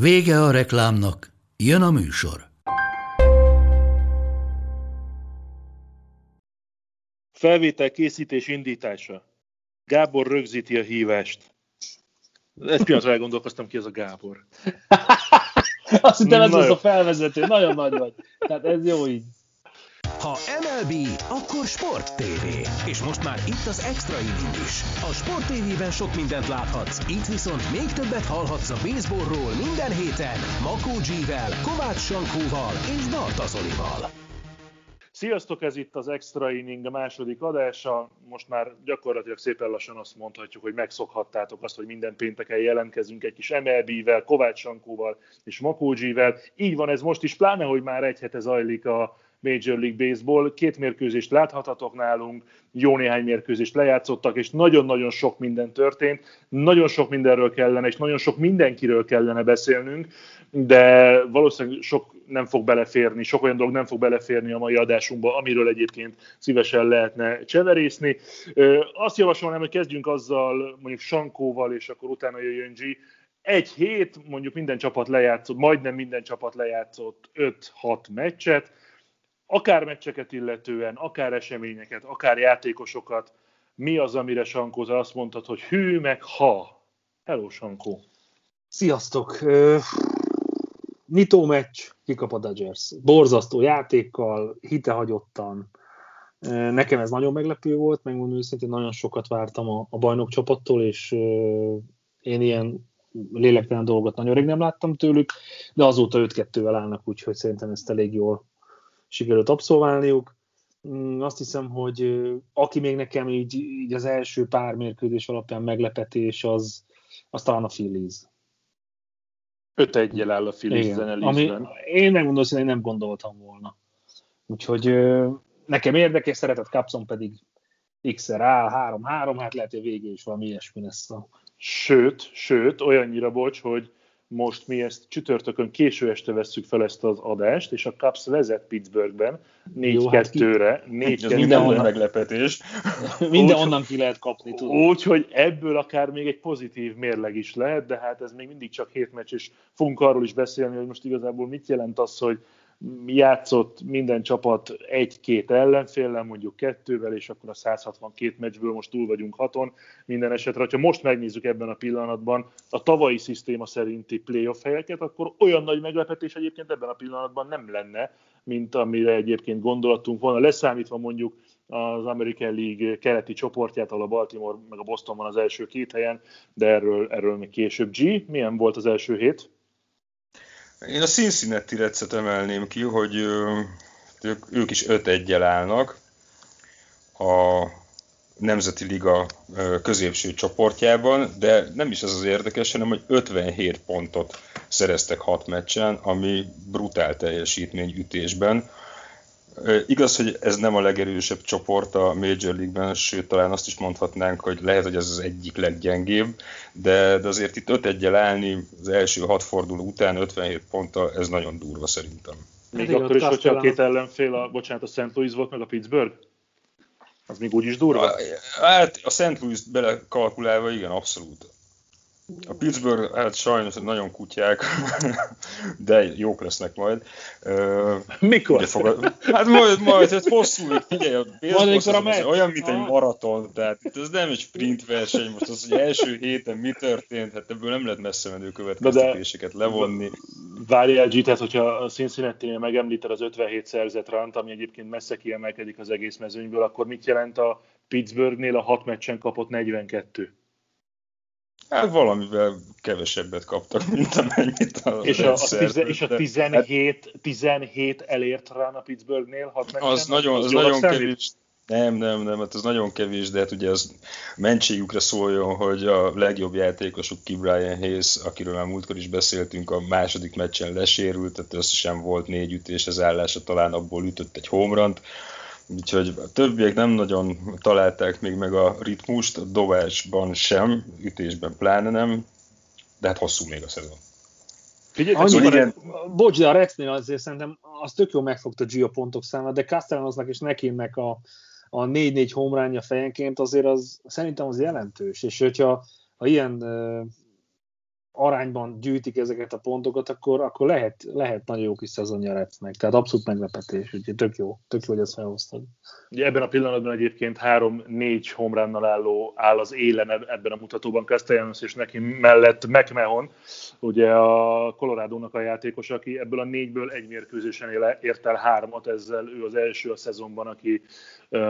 Vége a reklámnak, jön a műsor. Felvétel készítés indítása. Gábor rögzíti a hívást. Egy pillanatra elgondolkoztam ki ez a Gábor. Azt hittem ez az a felvezető, nagyon nagy vagy. Tehát ez jó így. Ha MLB, akkor Sport TV. És most már itt az Extra Inning is. A Sport TV-ben sok mindent láthatsz, itt viszont még többet hallhatsz a baseballról minden héten Makó G-vel, Kovács Sankóval és Barta Zolival. Sziasztok, ez itt az Extra Inning a második adása. Most már gyakorlatilag szépen lassan azt mondhatjuk, hogy megszokhattátok azt, hogy minden pénteken jelentkezünk egy kis MLB-vel, Kovács Sankóval és Makó G-vel. Így van ez most is, pláne, hogy már egy hete zajlik a Major League Baseball. Két mérkőzést láthatatok nálunk, jó néhány mérkőzést lejátszottak, és nagyon-nagyon sok minden történt. Nagyon sok mindenről kellene, és nagyon sok mindenkiről kellene beszélnünk, de valószínűleg sok nem fog beleférni, sok olyan dolog nem fog beleférni a mai adásunkba, amiről egyébként szívesen lehetne cseverészni. Azt javasolnám, hogy kezdjünk azzal mondjuk Sankóval, és akkor utána jöjjön G. Egy hét, mondjuk minden csapat lejátszott, majdnem minden csapat lejátszott 5-6 meccset, akár meccseket illetően, akár eseményeket, akár játékosokat, mi az, amire Sankóza azt mondtad, hogy hű meg ha. Hello, Sankó. Sziasztok! Nyitó meccs, kikap a Dodgers. Borzasztó játékkal, hitehagyottan. Nekem ez nagyon meglepő volt, megmondom őszintén, nagyon sokat vártam a, a bajnok csapattól, és én ilyen lélektelen dolgot nagyon rég nem láttam tőlük, de azóta 5-2-vel állnak, úgyhogy szerintem ezt elég jól sikerült abszolválniuk. Mm, azt hiszem, hogy aki még nekem így, így az első pár mérkőzés alapján meglepetés, az, az talán a Phillies. 5 1 áll a Phillies ami Én megmondom, hogy nem gondoltam volna. Úgyhogy nekem érdekes, szeretett Capson pedig X-er áll, 3-3, hát lehet, hogy végül is valami ilyesmi lesz a... Sőt, sőt, olyannyira bocs, hogy most mi ezt csütörtökön késő este vesszük fel ezt az adást, és a Cubs vezet Pittsburghben 4-2-re. Hát 4 minden onnan meglepetés. Minden onnan ki lehet kapni. Úgyhogy ebből akár még egy pozitív mérleg is lehet, de hát ez még mindig csak hét meccs, és fogunk arról is beszélni, hogy most igazából mit jelent az, hogy játszott minden csapat egy-két ellenféllel, mondjuk kettővel, és akkor a 162 meccsből most túl vagyunk haton. Minden esetre, ha most megnézzük ebben a pillanatban a tavalyi szisztéma szerinti playoff helyeket, akkor olyan nagy meglepetés egyébként ebben a pillanatban nem lenne, mint amire egyébként gondolatunk volna, leszámítva mondjuk az American League keleti csoportját, ahol a Baltimore meg a Boston van az első két helyen, de erről, erről még később. G, milyen volt az első hét? Én a Cincinnati Redset emelném ki, hogy ők, ők is 5 1 állnak a Nemzeti Liga középső csoportjában, de nem is ez az érdekes, hanem hogy 57 pontot szereztek 6 meccsen, ami brutál teljesítmény ütésben. Igaz, hogy ez nem a legerősebb csoport a Major League-ben, sőt talán azt is mondhatnánk, hogy lehet, hogy ez az egyik leggyengébb, de, de azért itt 5 1 állni az első hat forduló után 57 ponttal, ez nagyon durva szerintem. Még hát akkor is, hogyha a két ellenfél, a, bocsánat, a St. Louis volt, meg a Pittsburgh? Az még úgy is durva? Hát a St. Louis belekalkulálva igen, abszolút. A Pittsburgh, hát sajnos nagyon kutyák, de jók lesznek majd. Mikor? Fogad... Hát majd, majd ez hosszú, figyelj, a az olyan, mint egy maraton, tehát itt ez nem egy sprint verseny, most az, hogy első héten mi történt, hát ebből nem lehet messze menő következtetéseket levonni. Várjál, G, tehát hogyha a cincinnati megemlíted az 57 szerzett rant, ami egyébként messze kiemelkedik az egész mezőnyből, akkor mit jelent a Pittsburghnél a 6 meccsen kapott 42? Hát valamivel kevesebbet kaptak, mint amennyit a És a, a, tize, és a 17, 17 elért rá a Pittsburghnél? Az nagyon, az nagyon kevés. Nem, nem, nem, hát ez nagyon kevés, de hát ugye az mentségükre szóljon, hogy a legjobb játékosuk ki Brian Hayes, akiről már múltkor is beszéltünk, a második meccsen lesérült, tehát összesen volt négy ütés az állása, talán abból ütött egy homrant, úgyhogy a többiek nem nagyon találták még meg a ritmust, a dobásban sem, ütésben pláne nem, de hát hosszú még a szezon. Figyeljetek, Annyi, igen. Bocs, de a Rexnél azért szerintem az tök jó megfogta Gio pontok számát, de Castellanosnak és nekinnek a, a 4-4 homránja fejenként azért az szerintem az jelentős, és hogyha ha ilyen arányban gyűjtik ezeket a pontokat, akkor, akkor lehet, lehet nagyon jó kis szezonja Retznek. Tehát abszolút meglepetés, úgyhogy tök jó, tök jó, hogy ezt felhoztad. Ugye ebben a pillanatban egyébként három-négy homránnal álló áll az élen ebben a mutatóban Castellanos és neki mellett McMahon, ugye a Colorado-nak a játékos, aki ebből a négyből egy mérkőzésen ért el hármat, ezzel ő az első a szezonban, aki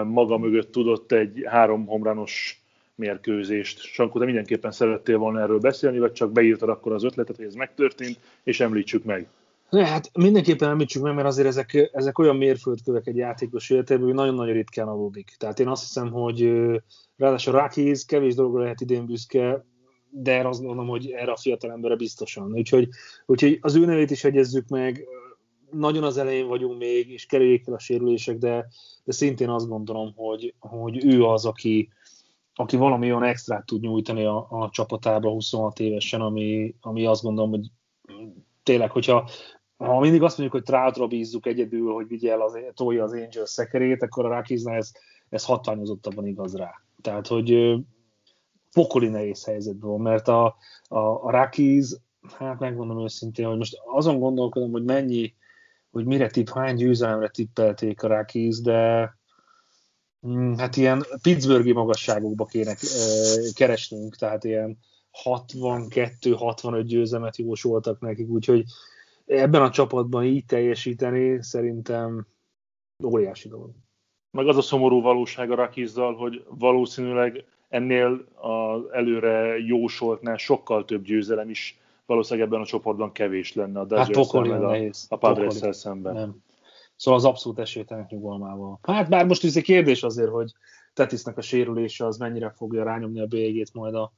maga mögött tudott egy három homrános mérkőzést. Sankó, te mindenképpen szerettél volna erről beszélni, vagy csak beírtad akkor az ötletet, hogy ez megtörtént, és említsük meg. Ne, hát mindenképpen említsük meg, mert azért ezek, ezek olyan mérföldkövek egy játékos életében, hogy nagyon-nagyon ritkán adódik. Tehát én azt hiszem, hogy ráadásul Rakiz kevés dologra lehet idén büszke, de azt gondolom, hogy erre a fiatal emberre biztosan. Úgyhogy, úgyhogy az ő nevét is egyezzük meg, nagyon az elején vagyunk még, és kerüljék el a sérülések, de, de szintén azt gondolom, hogy, hogy ő az, aki, aki valami olyan extrát tud nyújtani a, a csapatába 26 évesen, ami, ami azt gondolom, hogy tényleg, hogyha ha mindig azt mondjuk, hogy Troutra bízzuk egyedül, hogy vigye el az, tolja az Angels szekerét, akkor a Rakizna ez, ez hatványozottabban igaz rá. Tehát, hogy pokoli nehéz helyzetben van, mert a, a, a Rakiz, hát megmondom őszintén, hogy most azon gondolkodom, hogy mennyi, hogy mire tipp, hány győzelemre tippelték a Rakiz, de hát ilyen Pittsburghi magasságokba kéne keresnünk, tehát ilyen 62-65 győzelmet jósoltak nekik, úgyhogy ebben a csapatban így teljesíteni szerintem óriási dolog. Meg az a szomorú valóság a Rakizzal, hogy valószínűleg ennél az előre jósoltnál sokkal több győzelem is valószínűleg ebben a csoportban kevés lenne a dodgers hát a, a padres szemben. Nem. Szóval az abszolút esélytelenek nyugalmával. Hát bár most ez egy kérdés azért, hogy Tetisnek a sérülése az mennyire fogja rányomni a bélyegét majd a,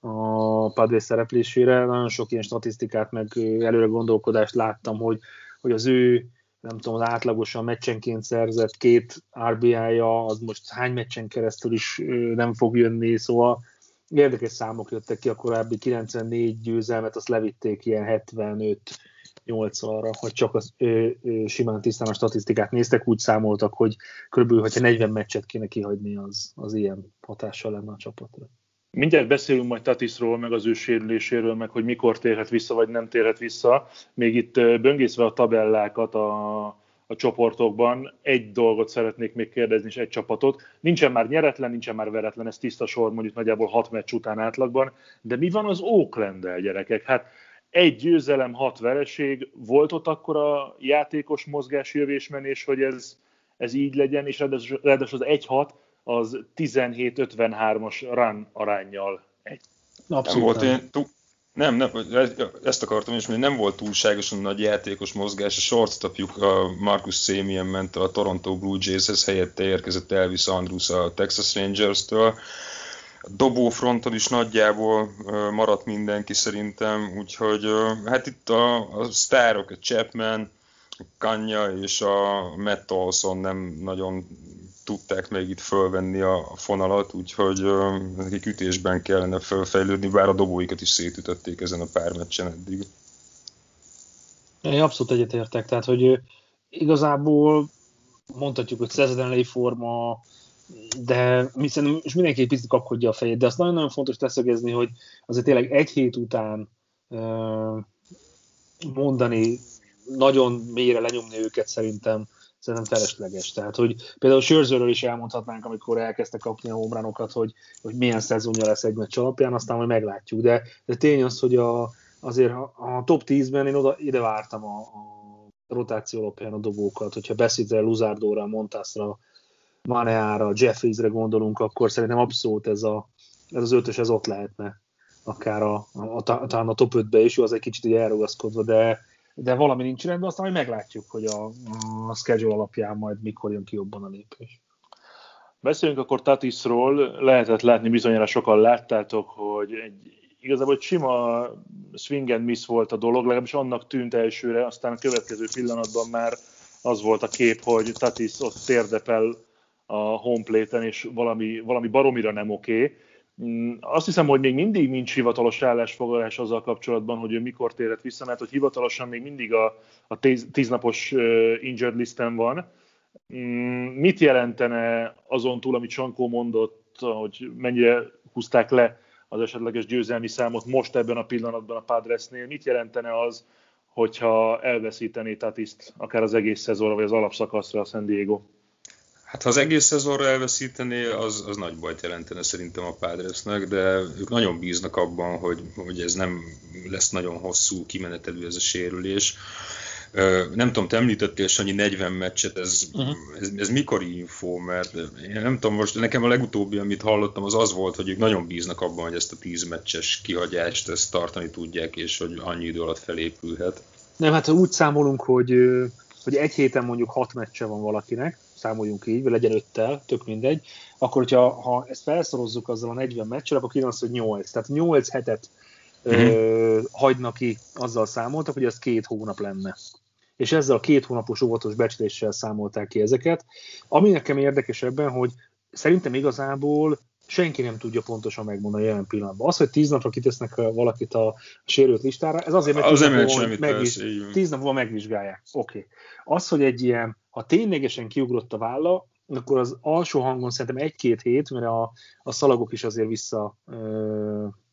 a Padres szereplésére. Nagyon sok ilyen statisztikát, meg előre gondolkodást láttam, hogy, hogy az ő nem tudom, az átlagosan meccsenként szerzett két RBI-ja, az most hány meccsen keresztül is nem fog jönni, szóval érdekes számok jöttek ki, a korábbi 94 győzelmet, azt levitték ilyen 75 8 arra, hogy csak az, ö, ö, simán tisztán a statisztikát néztek, úgy számoltak, hogy körülbelül, hogyha 40 meccset kéne kihagyni, az, az ilyen hatással lenne a csapatra. Mindjárt beszélünk majd Tatisról, meg az ő sérüléséről, meg hogy mikor térhet vissza, vagy nem térhet vissza. Még itt böngészve a tabellákat a, a csoportokban, egy dolgot szeretnék még kérdezni, és egy csapatot. Nincsen már nyeretlen, nincsen már veretlen, ez tiszta sor, mondjuk nagyjából hat meccs után átlagban, de mi van az oakland gyerekek? Hát egy győzelem, hat vereség, volt ott akkor a játékos mozgás jövésmenés, hogy ez, ez így legyen, és ráadásul az 1-6 az 17-53-as run arányjal egy. Abszolút. Nem volt én, nem, nem, ezt akartam is, hogy nem volt túlságosan nagy játékos mozgás. A shortstopjuk a Marcus Semien ment a Toronto Blue Jays-hez, helyette érkezett Elvis Andrus a Texas Rangers-től dobófronton is nagyjából maradt mindenki szerintem, úgyhogy hát itt a, a sztárok, a Chapman, a Kanya és a Matt Olson nem nagyon tudták még itt fölvenni a fonalat, úgyhogy nekik ütésben kellene felfejlődni, bár a dobóikat is szétütötték ezen a pár meccsen eddig. Én abszolút egyetértek, tehát hogy igazából mondhatjuk, hogy szezonelei forma, de mi szerintem és mindenki egy picit kapkodja a fejét, de azt nagyon-nagyon fontos leszögezni, hogy azért tényleg egy hét után mondani, nagyon mélyre lenyomni őket szerintem szerintem felesleges. Tehát, hogy például Sörzőről is elmondhatnánk, amikor elkezdtek kapni a homránokat, hogy, hogy milyen szezonja lesz egy meccs alapján, aztán majd meglátjuk. De, de tény az, hogy a, azért a, top 10-ben én oda, ide vártam a, a rotáció alapján a dobókat, hogyha Beszidre, Luzárdóra, Montászra, Maneára, Jeffriesre gondolunk, akkor szerintem abszolút ez, a, ez az ötös ez ott lehetne akár a, a, a, talán a top 5-be is, jó, az egy kicsit így elrugaszkodva, de, de valami nincs rendben, aztán majd meglátjuk, hogy a, a schedule alapján majd mikor jön ki jobban a lépés. Beszéljünk akkor Tatisról. Lehetett látni, bizonyára sokan láttátok, hogy egy igazából egy sima swing and miss volt a dolog, legalábbis annak tűnt elsőre, aztán a következő pillanatban már az volt a kép, hogy Tatis ott térdepel a homeplate-en, és valami, valami baromira nem oké. Okay. Mm, azt hiszem, hogy még mindig nincs hivatalos állásfoglalás azzal kapcsolatban, hogy ő mikor térhet vissza, mert hogy hivatalosan még mindig a, a tíz, tíznapos injured listen van. Mm, mit jelentene azon túl, amit Sankó mondott, hogy mennyire húzták le az esetleges győzelmi számot most ebben a pillanatban a Padresnél? Mit jelentene az, hogyha elveszítené Tatiszt akár az egész szezonra, vagy az alapszakaszra a San Diego? Hát ha az egész szezonra elveszítené, az, az nagy bajt jelentene szerintem a Padresnek, de ők nagyon bíznak abban, hogy, hogy ez nem lesz nagyon hosszú kimenetelő ez a sérülés. Nem tudom, te említettél Sanyi 40 meccset, ez, uh-huh. ez, ez mikori info, mert én nem tudom, most nekem a legutóbbi, amit hallottam, az az volt, hogy ők nagyon bíznak abban, hogy ezt a 10 meccses kihagyást ezt tartani tudják, és hogy annyi idő alatt felépülhet. Nem, hát ha úgy számolunk, hogy, hogy egy héten mondjuk 6 meccse van valakinek, számoljunk így, vagy legyen öttel, tök mindegy, akkor hogyha ha ezt felszorozzuk azzal a 40 meccsel, akkor az, hogy 8. Tehát 8 hetet uh-huh. ö, mhm. hagynak ki, azzal számoltak, hogy az két hónap lenne. És ezzel a két hónapos óvatos becsléssel számolták ki ezeket. Ami nekem érdekes ebben, hogy szerintem igazából senki nem tudja pontosan megmondani jelen pillanatban. Az, hogy tíz napra kitesznek valakit a sérült listára, ez azért, mert az tíz, megviz, tíz napon megvizsgálják. Oké. Okay. Az, hogy egy ilyen, ha ténylegesen kiugrott a válla, akkor az alsó hangon szerintem egy-két hét, mert a, a szalagok is azért vissza,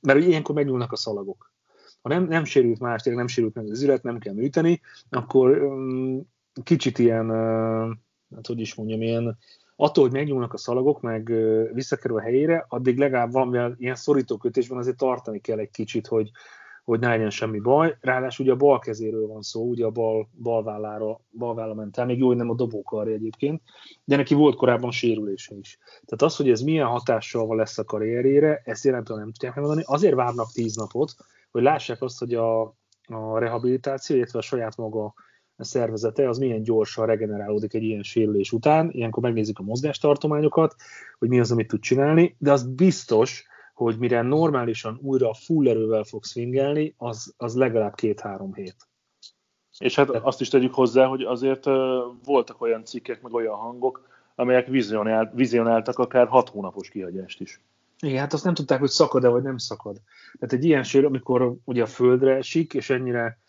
mert ilyenkor megnyúlnak a szalagok. Ha nem, nem sérült más, tényleg nem sérült meg az üzlet, nem kell műteni, akkor um, kicsit ilyen, hát hogy is mondjam, ilyen attól, hogy megnyúlnak a szalagok, meg visszakerül a helyére, addig legalább valamivel ilyen szorító kötésben azért tartani kell egy kicsit, hogy, hogy ne legyen semmi baj. Ráadásul ugye a bal kezéről van szó, ugye a bal, bal vállára, bal vállára ment el, még jó, hogy nem a dobókarja egyébként, de neki volt korábban sérülése is. Tehát az, hogy ez milyen hatással lesz a karrierére, ezt jelentően nem tudják megmondani. Azért várnak tíz napot, hogy lássák azt, hogy a, a rehabilitáció, illetve a saját maga szervezete az milyen gyorsan regenerálódik egy ilyen sérülés után. Ilyenkor megnézzük a mozgástartományokat, hogy mi az, amit tud csinálni, de az biztos, hogy mire normálisan újra full erővel fog swingelni, az, az legalább két-három hét. És hát azt is tegyük hozzá, hogy azért voltak olyan cikkek, meg olyan hangok, amelyek vizionált, vizionáltak akár hat hónapos kihagyást is. Igen, hát azt nem tudták, hogy szakad-e, vagy nem szakad. Tehát egy ilyen sér, amikor ugye a földre esik, és ennyire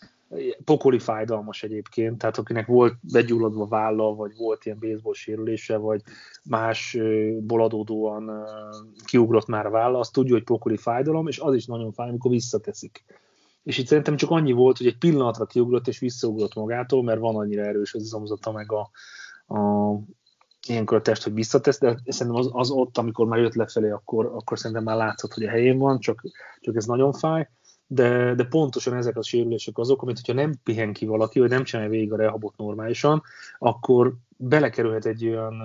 pokoli fájdalmas egyébként, tehát akinek volt begyulladva válla, vagy volt ilyen baseball sérülése, vagy másból adódóan kiugrott már a válla, azt tudja, hogy pokoli fájdalom, és az is nagyon fáj, amikor visszateszik. És itt szerintem csak annyi volt, hogy egy pillanatra kiugrott és visszaugrott magától, mert van annyira erős az izomzata meg a, a ilyenkor a test, hogy visszatesz, de szerintem az, az ott, amikor már jött lefelé, akkor, akkor szerintem már látszott, hogy a helyén van, csak, csak ez nagyon fáj de, de pontosan ezek a sérülések azok, amit hogyha nem pihen ki valaki, vagy nem csinálja végig a rehabot normálisan, akkor belekerülhet egy olyan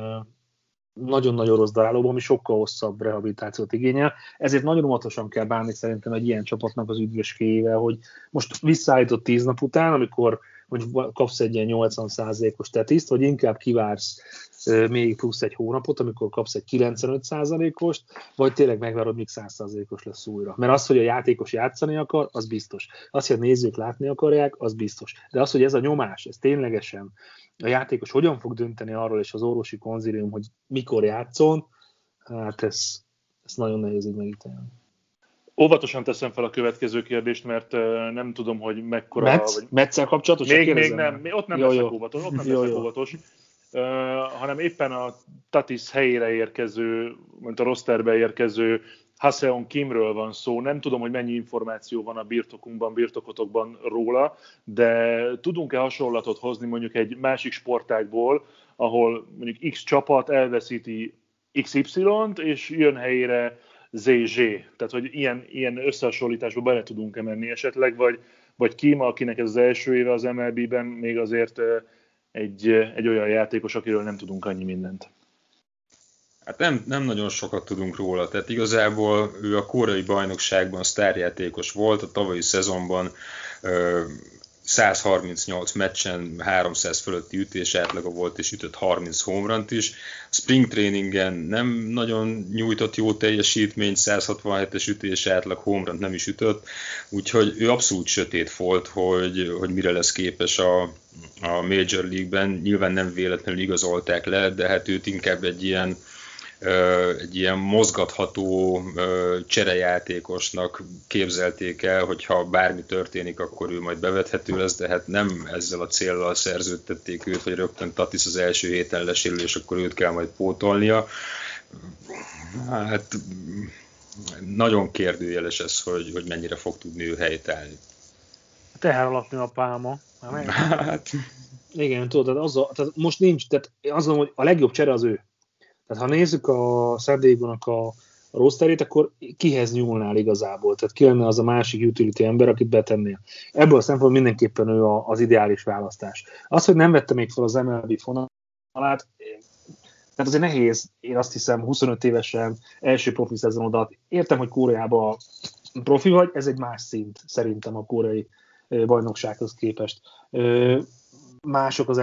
nagyon-nagyon rossz darálóba, ami sokkal hosszabb rehabilitációt igényel. Ezért nagyon óvatosan kell bánni szerintem egy ilyen csapatnak az üdvöskéjével, hogy most visszaállított tíz nap után, amikor mondjuk kapsz egy ilyen 80%-os tetiszt, vagy inkább kivársz még plusz egy hónapot, amikor kapsz egy 95%-ost, vagy tényleg megvárod, míg 100%-os lesz újra. Mert az, hogy a játékos játszani akar, az biztos. Az, hogy a nézők látni akarják, az biztos. De az, hogy ez a nyomás, ez ténylegesen a játékos hogyan fog dönteni arról, és az orvosi konzilium, hogy mikor játszon, hát ez, ez nagyon nehéz így megítélni. Óvatosan teszem fel a következő kérdést, mert nem tudom, hogy mekkora... Metsz? Vagy... Metszel kapcsolatos? Még, még nem, ott nem jó, leszek jó. óvatos, ott nem jó, leszek jó. óvatos. Hanem éppen a Tatis helyére érkező, mint a rosterbe érkező Haseon Kimről van szó. Nem tudom, hogy mennyi információ van a birtokunkban, birtokotokban róla, de tudunk-e hasonlatot hozni mondjuk egy másik sportágból, ahol mondjuk X csapat elveszíti XY-t, és jön helyére ZZ. Tehát, hogy ilyen, ilyen összehasonlításba bele tudunk-e menni esetleg, vagy, vagy Kima, akinek ez az első éve az MLB-ben, még azért egy, egy olyan játékos, akiről nem tudunk annyi mindent. Hát nem, nem nagyon sokat tudunk róla, tehát igazából ő a koreai bajnokságban sztárjátékos volt, a tavalyi szezonban 138 meccsen 300 fölötti ütés átlaga volt, és ütött 30 homrant is. Spring trainingen nem nagyon nyújtott jó teljesítményt, 167-es ütés átlag homrant nem is ütött, úgyhogy ő abszolút sötét volt, hogy, hogy mire lesz képes a, a Major League-ben. Nyilván nem véletlenül igazolták le, de hát őt inkább egy ilyen egy ilyen mozgatható cserejátékosnak képzelték el, hogyha bármi történik, akkor ő majd bevethető lesz, de hát nem ezzel a célral szerződtették őt, hogy rögtön Tatis az első héten lesérül, és akkor őt kell majd pótolnia. Hát nagyon kérdőjeles ez, hogy, hogy mennyire fog tudni ő helytállni. Teher alapni a pálma. Hát... Igen, tudod, az a, tehát most nincs, tehát azt mondom, hogy a legjobb csere az ő. Tehát ha nézzük a Szerdégonak a, a rosterét, akkor kihez nyúlnál igazából? Tehát ki lenne az a másik utility ember, akit betennél? Ebből a szempontból mindenképpen ő a, az ideális választás. Az, hogy nem vette még fel az MLB fonalát, tehát azért nehéz, én azt hiszem, 25 évesen első profi szezonodat. Értem, hogy Koreában profi vagy, ez egy más szint szerintem a koreai bajnoksághoz képest. Mások az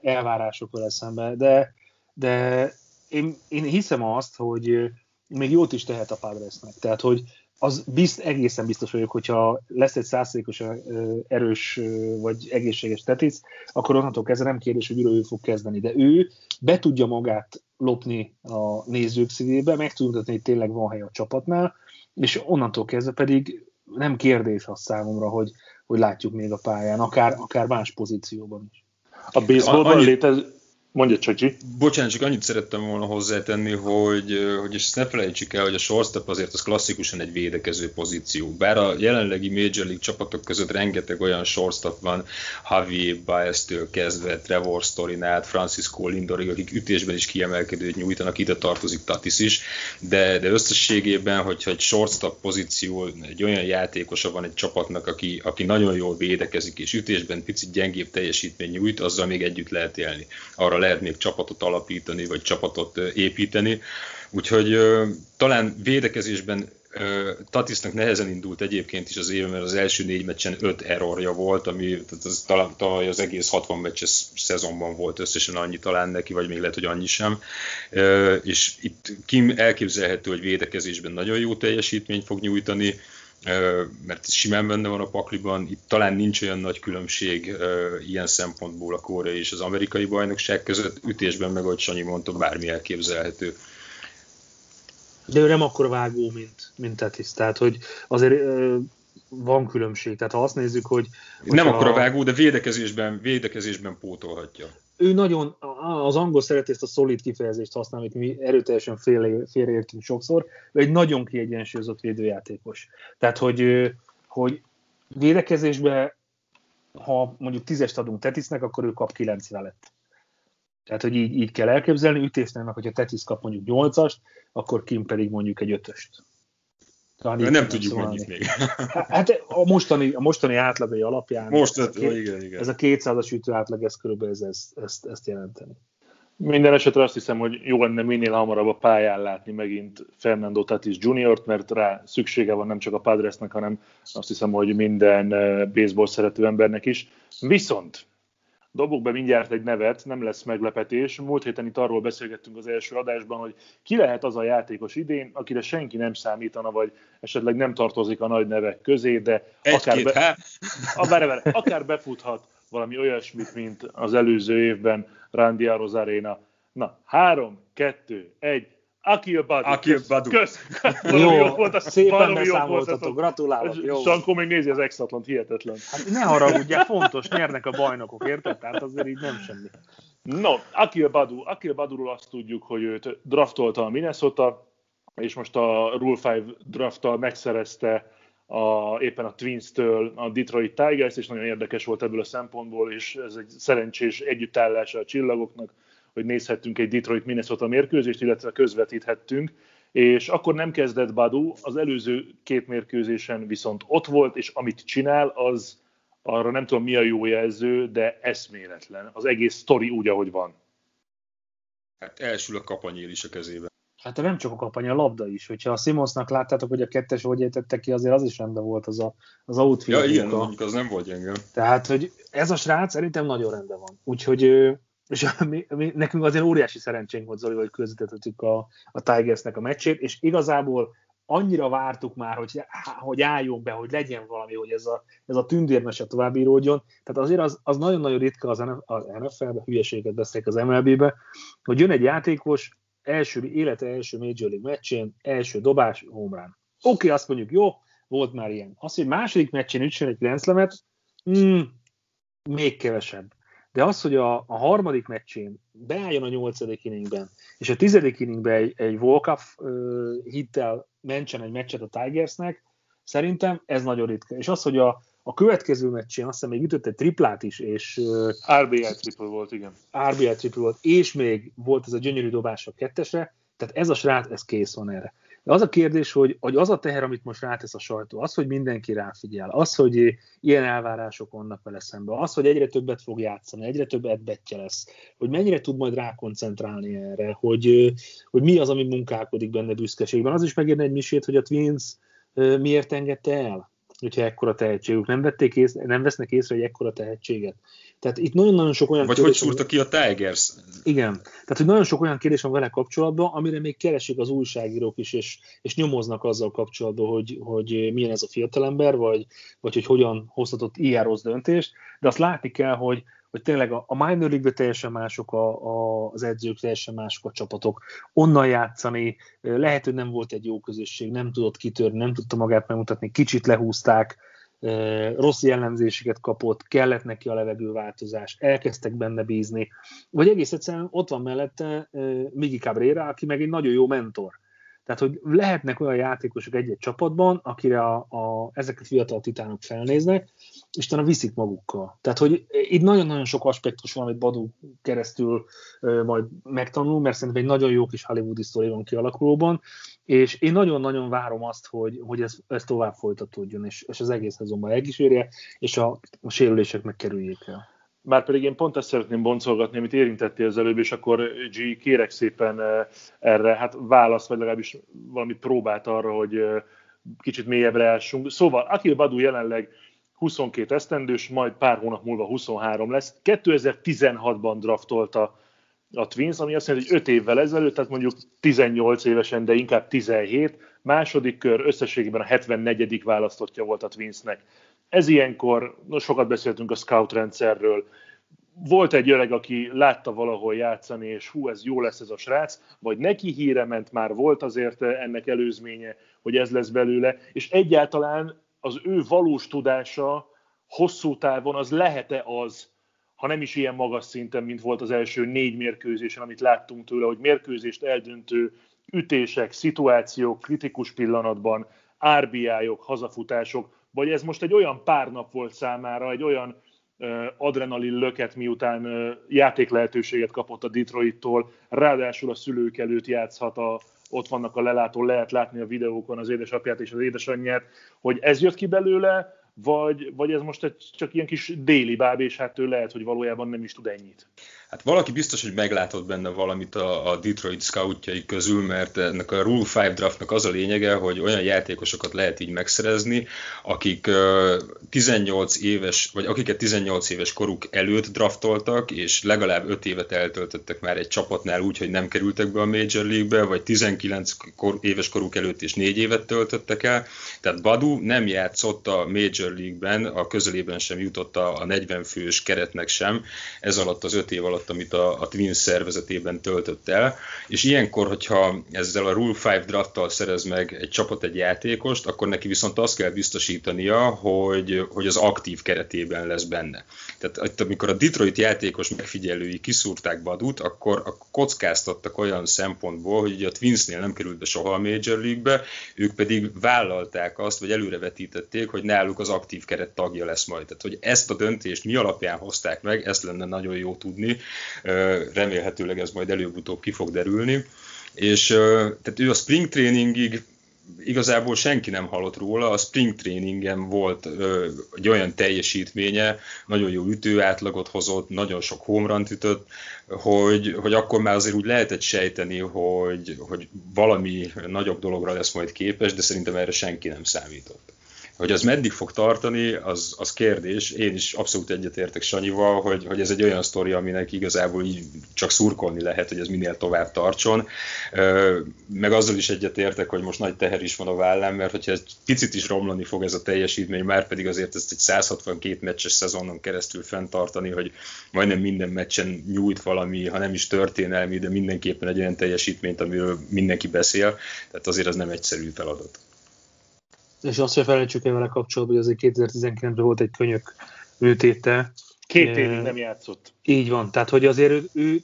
elvárások vele de, de én, én hiszem azt, hogy még jót is tehet a Padresnek. Tehát, hogy az bizt, egészen biztos vagyok, hogyha lesz egy százszerékos erős vagy egészséges tetic, akkor onnantól kezdve nem kérdés, hogy ő fog kezdeni. De ő be tudja magát lopni a nézők szívébe, meg tudja mutatni, hogy tényleg van hely a csapatnál, és onnantól kezdve pedig nem kérdés az számomra, hogy, hogy látjuk még a pályán, akár, akár más pozícióban is. A baseballban létező, Mondja Csacsi. Bocsánat, csak annyit szerettem volna hozzátenni, hogy, hogy ezt ne felejtsük el, hogy a shortstop azért az klasszikusan egy védekező pozíció. Bár a jelenlegi Major League csapatok között rengeteg olyan shortstop van, Javi Baez-től kezdve, Trevor Storin át, Francisco Lindorig, akik ütésben is kiemelkedőt nyújtanak, ide tartozik Tatis is, de, de összességében, hogyha egy shortstop pozíció, egy olyan játékosa van egy csapatnak, aki, aki nagyon jól védekezik, és ütésben picit gyengébb teljesítmény nyújt, azzal még együtt lehet élni. Arra lehet még csapatot alapítani, vagy csapatot építeni. Úgyhogy talán védekezésben Tatisnak nehezen indult egyébként is az év, mert az első négy meccsen öt errorja volt, ami tehát az, talán tavaly az egész 60 meccses szezonban volt összesen annyi talán neki, vagy még lehet, hogy annyi sem. És itt Kim elképzelhető, hogy védekezésben nagyon jó teljesítményt fog nyújtani, mert ez simán benne van a pakliban. Itt talán nincs olyan nagy különbség ilyen szempontból a koreai és az amerikai bajnokság között. Ütésben meg, ahogy Sanyi mondta, bármi elképzelhető. De ő nem akkor vágó, mint, mint Tetis. Tehát, hogy azért van különbség. Tehát ha azt nézzük, hogy... Nem akkor a vágó, de védekezésben, védekezésben pótolhatja ő nagyon, az angol szereti ezt a szolid kifejezést használni, amit mi erőteljesen félre, félreértünk sokszor, ő egy nagyon kiegyensúlyozott védőjátékos. Tehát, hogy, hogy védekezésben, ha mondjuk tízest adunk Tetisnek, akkor ő kap kilenc lett. Tehát, hogy így, így kell elképzelni, ütésnek, hogyha Tetis kap mondjuk nyolcast, akkor Kim pedig mondjuk egy ötöst. Talán nem, nem tudjuk mennyit még. Hát a mostani, a mostani átlagai alapján Most, ez, a, két, igen, igen. ez a 200-as ütő átlag, ez körülbelül ez, ezt, ezt, ezt jelenteni. Minden esetre azt hiszem, hogy jó lenne minél hamarabb a pályán látni megint Fernando Tatis Jr.-t, mert rá szüksége van nem csak a Padresnek, hanem azt hiszem, hogy minden eh, baseball szerető embernek is. Viszont dobok be mindjárt egy nevet, nem lesz meglepetés. Múlt héten itt arról beszélgettünk az első adásban, hogy ki lehet az a játékos idén, akire senki nem számítana, vagy esetleg nem tartozik a nagy nevek közé, de egy akár, be, a, bere, bere, akár befuthat valami olyasmit, mint az előző évben Randy Arozarena. Na, három, kettő, egy, Akil Badu. Akil Badu. Kösz. Jó, jó volt, a, szépen beszámoltatok, gratulálok. Jó. Sankó még nézi az exatlant, hihetetlen. Hát ne haragudjál, fontos, nyernek a bajnokok, érted? Tehát azért így nem semmi. No, Akil Badu. Akil Baduról azt tudjuk, hogy őt draftolta a Minnesota, és most a Rule 5 drafttal megszerezte a, éppen a Twins-től a Detroit Tigers, és nagyon érdekes volt ebből a szempontból, és ez egy szerencsés együttállása a csillagoknak, hogy nézhettünk egy Detroit-Minnesota mérkőzést, illetve közvetíthettünk, és akkor nem kezdett Badu, az előző két mérkőzésen viszont ott volt, és amit csinál, az arra nem tudom mi a jó jelző, de eszméletlen. Az egész sztori úgy, ahogy van. Hát elsül a kapanyél is a kezében. Hát nem csak a kapanya, a labda is. Hogyha a Simonsnak láttátok, hogy a kettes hogy ejtette ki, azért az is rendben volt az a, az outfit. Ja, igen, az nem volt gyenge. Tehát, hogy ez a srác szerintem nagyon rendben van. Úgyhogy és mi, mi, nekünk azért óriási szerencsénk volt, Zoli, hogy közvetítettük a, a Tigersnek a meccsét, és igazából annyira vártuk már, hogy, hogy álljon be, hogy legyen valami, hogy ez a, ez a tündérmese tovább íródjon. Tehát azért az, az nagyon-nagyon ritka az, az NFL-be, hülyeséget beszélek az MLB-be, hogy jön egy játékos, első, élete első Major League meccsén, első dobás, homrán. Oké, okay, azt mondjuk, jó, volt már ilyen. Azt, hogy második meccsén ütsön egy Grand mm, még kevesebb. De az, hogy a, a harmadik meccsén beálljon a nyolcadik inningben, és a tizedik inningben egy, egy walk-off hittel mentsen egy meccset a Tigersnek, szerintem ez nagyon ritka. És az, hogy a, a következő meccsén azt hiszem még ütött egy triplát is, és... RBI triple volt, igen. RBI triple volt, és még volt ez a gyönyörű dobás a kettesre, tehát ez a srác, ez kész van erre. De az a kérdés, hogy, hogy az a teher, amit most rátesz a sajtó, az, hogy mindenki ráfigyel, az, hogy ilyen elvárások vannak vele szemben, az, hogy egyre többet fog játszani, egyre több edbetje lesz, hogy mennyire tud majd rákoncentrálni erre, hogy, hogy mi az, ami munkálkodik benne büszkeségben. Az is megérne egy misét, hogy a Twins miért engedte el, hogyha ekkora tehetségük. Nem, vették ész, nem vesznek észre egy ekkora tehetséget. Tehát itt nagyon-nagyon sok olyan Vagy kérdés, hogy szúrta ki a Tigers? Igen. Tehát, hogy nagyon sok olyan kérdés van vele kapcsolatban, amire még keresik az újságírók is, és, és nyomoznak azzal kapcsolatban, hogy, hogy milyen ez a fiatalember, vagy, vagy hogy hogyan hozhatott ilyen rossz döntést. De azt látni kell, hogy, hogy tényleg a, a minor league teljesen mások a, a, az edzők, teljesen mások a csapatok. Onnan játszani, lehet, hogy nem volt egy jó közösség, nem tudott kitörni, nem tudta magát megmutatni, kicsit lehúzták, rossz jellemzéseket kapott, kellett neki a levegőváltozás, elkezdtek benne bízni, vagy egész egyszerűen ott van mellette Migi Cabrera, aki meg egy nagyon jó mentor. Tehát, hogy lehetnek olyan játékosok egy-egy csapatban, akire a, a, ezek a fiatal titánok felnéznek, és utána viszik magukkal. Tehát, hogy itt nagyon-nagyon sok aspektus van, amit Badu keresztül ö, majd megtanul, mert szerintem egy nagyon jó kis hollywoodi sztori van kialakulóban, és én nagyon-nagyon várom azt, hogy, hogy ez, ez tovább folytatódjon, és, és az egész szezonban elkísérje, és a, a sérülések megkerüljék el. Márpedig én pont ezt szeretném boncolgatni, amit érintettél az előbb, és akkor G, kérek szépen erre, hát válasz, vagy legalábbis valamit próbált arra, hogy kicsit mélyebbre elsünk. Szóval Akil Badu jelenleg 22 esztendős, majd pár hónap múlva 23 lesz. 2016-ban draftolta a Twins, ami azt jelenti, hogy 5 évvel ezelőtt, tehát mondjuk 18 évesen, de inkább 17, második kör összességében a 74. választottja volt a Twinsnek. Ez ilyenkor, no, sokat beszéltünk a scout rendszerről, volt egy öreg, aki látta valahol játszani, és hú, ez jó lesz ez a srác, vagy neki híre ment, már volt azért ennek előzménye, hogy ez lesz belőle, és egyáltalán az ő valós tudása hosszú távon az lehet-e az, ha nem is ilyen magas szinten, mint volt az első négy mérkőzésen, amit láttunk tőle, hogy mérkőzést eldöntő ütések, szituációk, kritikus pillanatban, RBI-ok, hazafutások, vagy ez most egy olyan pár nap volt számára, egy olyan adrenalin löket, miután játék lehetőséget kapott a Detroittól, ráadásul a szülők előtt játszhat a, ott vannak a lelátó, lehet látni a videókon az édesapját és az édesanyját, hogy ez jött ki belőle, vagy, vagy ez most egy, csak ilyen kis déli báb, és hát ő lehet, hogy valójában nem is tud ennyit. Hát valaki biztos, hogy meglátott benne valamit a, a Detroit scoutjai közül, mert ennek a Rule 5 draftnak az a lényege, hogy olyan játékosokat lehet így megszerezni, akik 18 éves, vagy akiket 18 éves koruk előtt draftoltak, és legalább 5 évet eltöltöttek már egy csapatnál úgy, hogy nem kerültek be a Major League-be, vagy 19 kor, éves koruk előtt is 4 évet töltöttek el. Tehát Badu nem játszott a Major League-ben, a közelében sem jutott a 40 fős keretnek sem, ez alatt az 5 év alatt alatt, amit a, a Twins szervezetében töltött el, és ilyenkor, hogyha ezzel a Rule 5 drafttal szerez meg egy csapat egy játékost, akkor neki viszont azt kell biztosítania, hogy, hogy az aktív keretében lesz benne. Tehát amikor a Detroit játékos megfigyelői kiszúrták Badut, akkor, akkor kockáztattak olyan szempontból, hogy a Twinsnél nem került be soha a Major League-be, ők pedig vállalták azt, vagy előrevetítették, hogy náluk az aktív keret tagja lesz majd. Tehát, hogy ezt a döntést mi alapján hozták meg, ezt lenne nagyon jó tudni, remélhetőleg ez majd előbb-utóbb ki fog derülni. És tehát ő a spring trainingig igazából senki nem hallott róla, a spring trainingen volt ö, egy olyan teljesítménye, nagyon jó ütőátlagot hozott, nagyon sok homrant ütött, hogy, hogy akkor már azért úgy lehetett sejteni, hogy, hogy valami nagyobb dologra lesz majd képes, de szerintem erre senki nem számított. Hogy az meddig fog tartani, az, az kérdés. Én is abszolút egyetértek Sanyival, hogy, hogy ez egy olyan sztori, aminek igazából így csak szurkolni lehet, hogy ez minél tovább tartson. Meg azzal is egyetértek, hogy most nagy teher is van a vállám, mert hogyha egy picit is romlani fog ez a teljesítmény, már pedig azért ezt egy 162 meccses szezonon keresztül fenntartani, hogy majdnem minden meccsen nyújt valami, ha nem is történelmi, de mindenképpen egy olyan teljesítményt, amiről mindenki beszél, tehát azért az nem egyszerű feladat. És azt se felejtsük el vele kapcsolatban, hogy azért 2019-ben volt egy könyök műtéte. Két évig nem játszott. Így van, tehát hogy azért ő, ő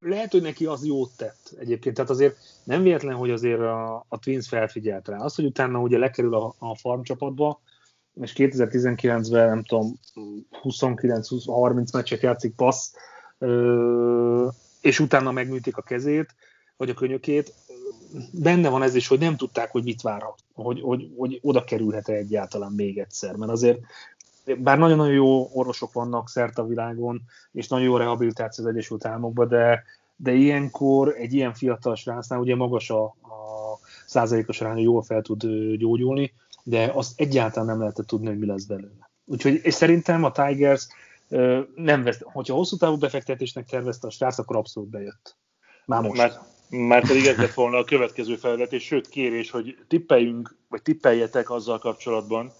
lehet, hogy neki az jót tett egyébként, tehát azért nem véletlen, hogy azért a, a Twins felfigyelt rá. Az, hogy utána ugye lekerül a, a farm csapatba, és 2019-ben nem tudom, 29-30 meccset játszik passz, és utána megműtik a kezét, vagy a könyökét, benne van ez is, hogy nem tudták, hogy mit várhat, hogy, hogy, hogy oda kerülhet-e egyáltalán még egyszer, mert azért bár nagyon-nagyon jó orvosok vannak szerte a világon, és nagyon jó rehabilitáció az Egyesült Államokban, de, de ilyenkor egy ilyen fiatal srácnál ugye magas a, a százalékos arány, jól fel tud gyógyulni, de azt egyáltalán nem lehetett tudni, hogy mi lesz belőle. Úgyhogy és szerintem a Tigers nem vesz, hogyha hosszú távú befektetésnek tervezte a srác, akkor abszolút bejött. Már most. Már, már pedig ez lett volna a következő feladat, és sőt kérés, hogy tippeljünk, vagy tippeljetek azzal kapcsolatban,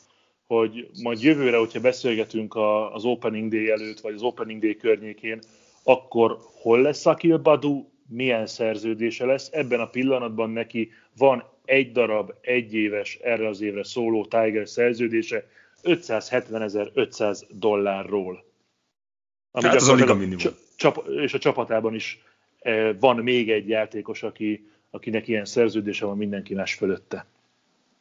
hogy majd jövőre, hogyha beszélgetünk az Opening Day előtt, vagy az Opening Day környékén, akkor hol lesz Akil Badu, milyen szerződése lesz. Ebben a pillanatban neki van egy darab egyéves erre az évre szóló Tiger szerződése 570.500 dollárról. Ami hát az a minimum. Csap, és a csapatában is van még egy játékos, aki, akinek ilyen szerződése van mindenki más fölötte.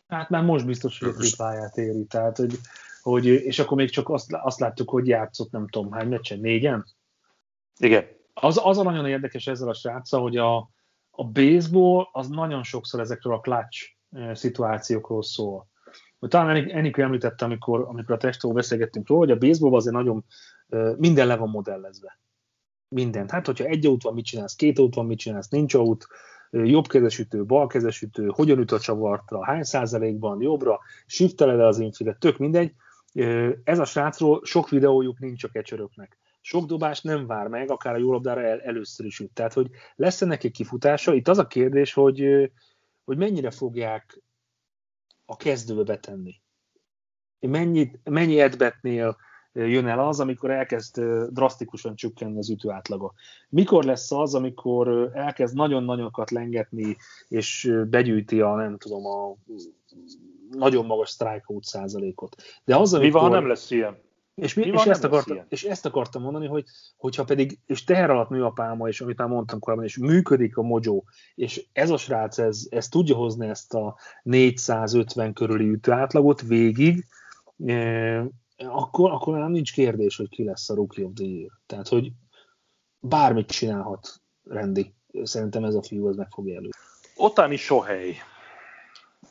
Hát már most biztos, hogy a tripláját éri, tehát, hogy, hogy, és akkor még csak azt, azt láttuk, hogy játszott, nem tudom, hány meccsen, négyen? Igen. Az, az a nagyon érdekes ezzel a sráccal, hogy a, a baseball az nagyon sokszor ezekről a clutch szituációkról szól. Talán Enikő említette, amikor, amikor a testról beszélgettünk róla, hogy a baseball azért nagyon minden le van modellezve mindent. Hát, hogyha egy aut van, mit csinálsz, két aut van, mit csinálsz, nincs aut, jobb kezesütő, bal kezesütő, hogyan üt a csavartra, hány százalékban, jobbra, shifteled az infidet, tök mindegy. Ez a srácról sok videójuk nincs a kecsöröknek. Sok dobást nem vár meg, akár a jó labdára el, először is üt. Tehát, hogy lesz neki kifutása? Itt az a kérdés, hogy, hogy mennyire fogják a kezdőbe betenni. Mennyi, mennyi edbetnél jön el az, amikor elkezd drasztikusan csökkenni az ütő átlaga. Mikor lesz az, amikor elkezd nagyon nagyokat lengetni, és begyűjti a, nem tudom, a nagyon magas strikeout százalékot. De az, amikor... Mi van, ha nem lesz ilyen? És, mi, mi és, ezt akarta, és ezt akartam mondani, hogy hogyha pedig, és teher alatt nő a pálma, és amit már mondtam korábban, és működik a mojo, és ez a srác, ez, ez tudja hozni ezt a 450 körüli ütőátlagot végig, akkor, akkor nem nincs kérdés, hogy ki lesz a Rookie of the Year. Tehát, hogy bármit csinálhat Rendi. Szerintem ez a fiú, ez meg fog elő. Otani Sohely.